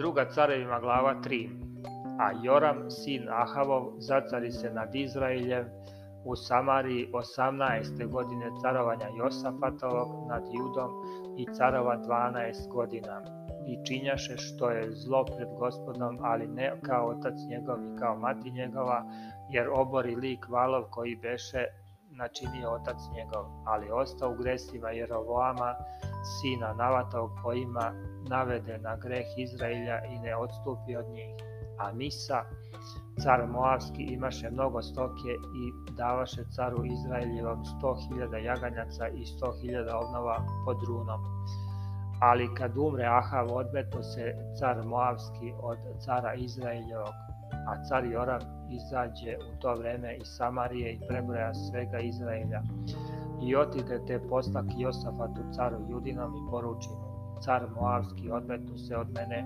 Druga carevima glava 3 A Joram, sin Ahavov, zacari se nad Izraeljem u Samariji 18. godine carovanja Josafatovog nad Judom i carova 12 godina. I činjaše što je zlo pred gospodom, ali ne kao otac njegov i kao mati njegova, jer obori lik valov koji beše načinio otac njegov, ali ostao u gresima Jerovoama, sina Navatog kojima navede na greh Izraelja i ne odstupi od njih. A Misa, car Moavski, imaše mnogo stoke i davaše caru Izraeljevom sto hiljada jaganjaca i sto hiljada ovnova pod runom ali kad umre Ahav odmeto se car Moavski od cara Izraeljevog, a car Joram izađe u to vreme iz Samarije i prebroja svega Izraelja. I otite te posla Kiosafatu caru Judinom i poruči car Moavski odmetu se od mene,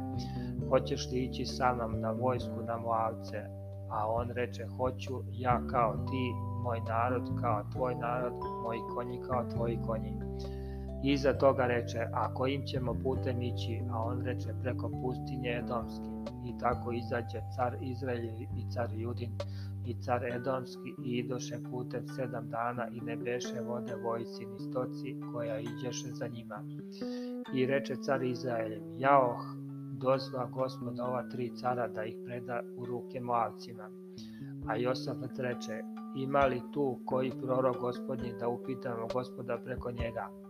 hoćeš li ići sa nam na vojsku na Moavce? A on reče, hoću ja kao ti, moj narod kao tvoj narod, moji konji kao tvoji konji. Iza toga reče, a kojim ćemo putem ići? A on reče, preko pustinje Edomske. I tako izađe car Izrael i car Judin i car Edomski i idoše putem sedam dana i ne beše vode vojci ni stoci koja iđeše za njima. I reče car Izraeljem, jaoh, dozva gospod ova tri cara da ih preda u ruke Moavcima. A Josafat reče, ima li tu koji prorok gospodnji da upitamo gospoda preko njega?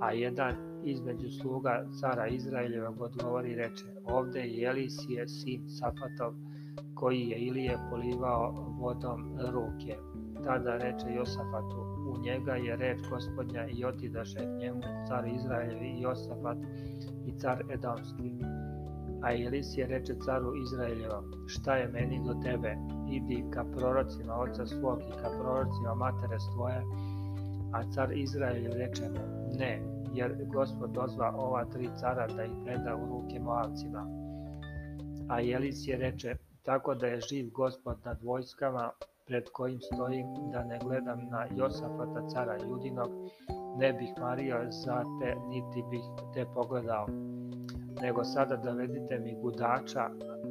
a jedan između sluga cara Izraeljevog odgovori reče, ovde je Elisije sin Safatov, koji je Ilije polivao vodom ruke. Tada reče Josafatu, u njega je reč gospodnja i otidaše njemu car Izraeljevi i Josafat i car Edomski. A Elisije reče caru Izraeljevom, šta je meni do tebe? Idi ka prorocima oca svog i ka prorocima matere svoje, a car Izrael rečeno, ne, jer gospod dozva ova tri cara da ih preda u ruke Moavcima. A Jelis je reče, tako da je živ gospod nad vojskama pred kojim stojim da ne gledam na Josafata cara Judinog, ne bih Marija za te, niti bih te pogledao. Nego sada dovedite mi gudača,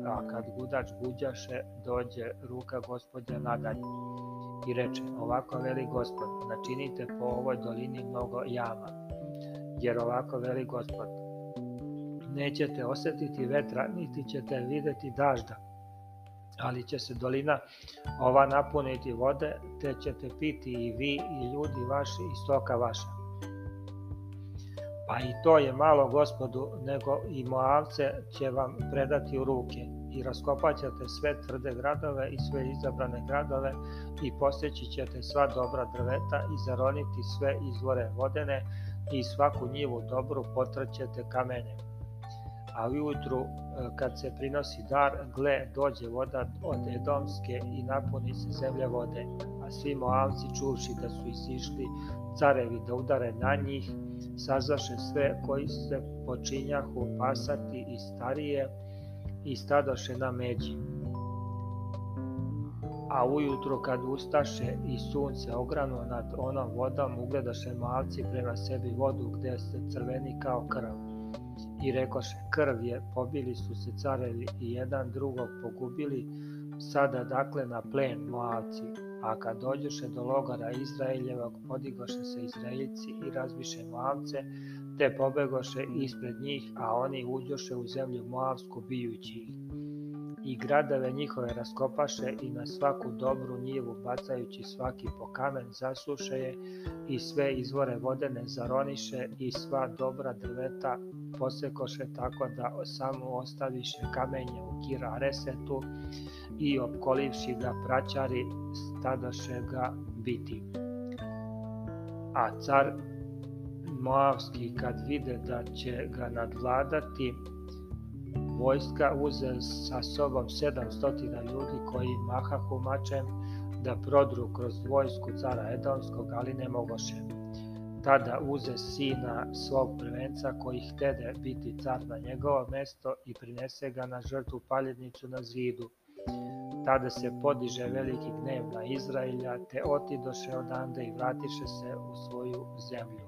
a kad gudač guđaše, dođe ruka gospodja nadalje i reče, ovako veli gospod, načinite po ovoj dolini mnogo jama, jer ovako veli gospod, nećete osetiti vetra, niti ćete videti dažda, ali će se dolina ova napuniti vode, te ćete piti i vi i ljudi vaši i stoka vaša. Pa i to je malo gospodu, nego i Moavce će vam predati u ruke, i raskopat ćete sve tvrde gradove i sve izabrane gradove i posjeći ćete sva dobra drveta i zaroniti sve izvore vodene i svaku njivu dobru potrćete kamene. A ujutru e, kad se prinosi dar, gle dođe voda od Edomske i napuni se zemlja vode. A svi Moavci čuvši da su isišli carevi da udare na njih, sazaše sve koji se počinjahu pasati i starije, i stadoše na međi. A ujutro kad ustaše i sunce ograno nad onom vodom ugledaše malci prema sebi vodu gde se crveni kao krv. I rekoše krv je, pobili su se carevi i jedan drugog pogubili, sada dakle na plen malci A kad dođeše do logara Izraeljevog, podigoše se Izraeljci i razbiše Moavce, te pobegoše ispred njih, a oni uđoše u zemlju Moavsku bijući ih i gradave njihove raskopaše i na svaku dobru njivu bacajući svaki po kamen zasuše je i sve izvore vodene zaroniše i sva dobra drveta posekoše tako da samo ostaviše kamenje u kira resetu i opkolivši ga praćari stadoše ga biti. A car Moavski kad vide da će ga nadvladati, vojska uze sa sobom 700 ljudi koji maha mačem da prodru kroz vojsku cara Edomskog, ali ne mogoše. Tada uze sina svog prvenca koji htede biti car na njegovo mesto i prinese ga na žrtvu paljednicu na zidu. Tada se podiže veliki gnev na Izraelja, te otidoše odande i vratiše se u svoju zemlju.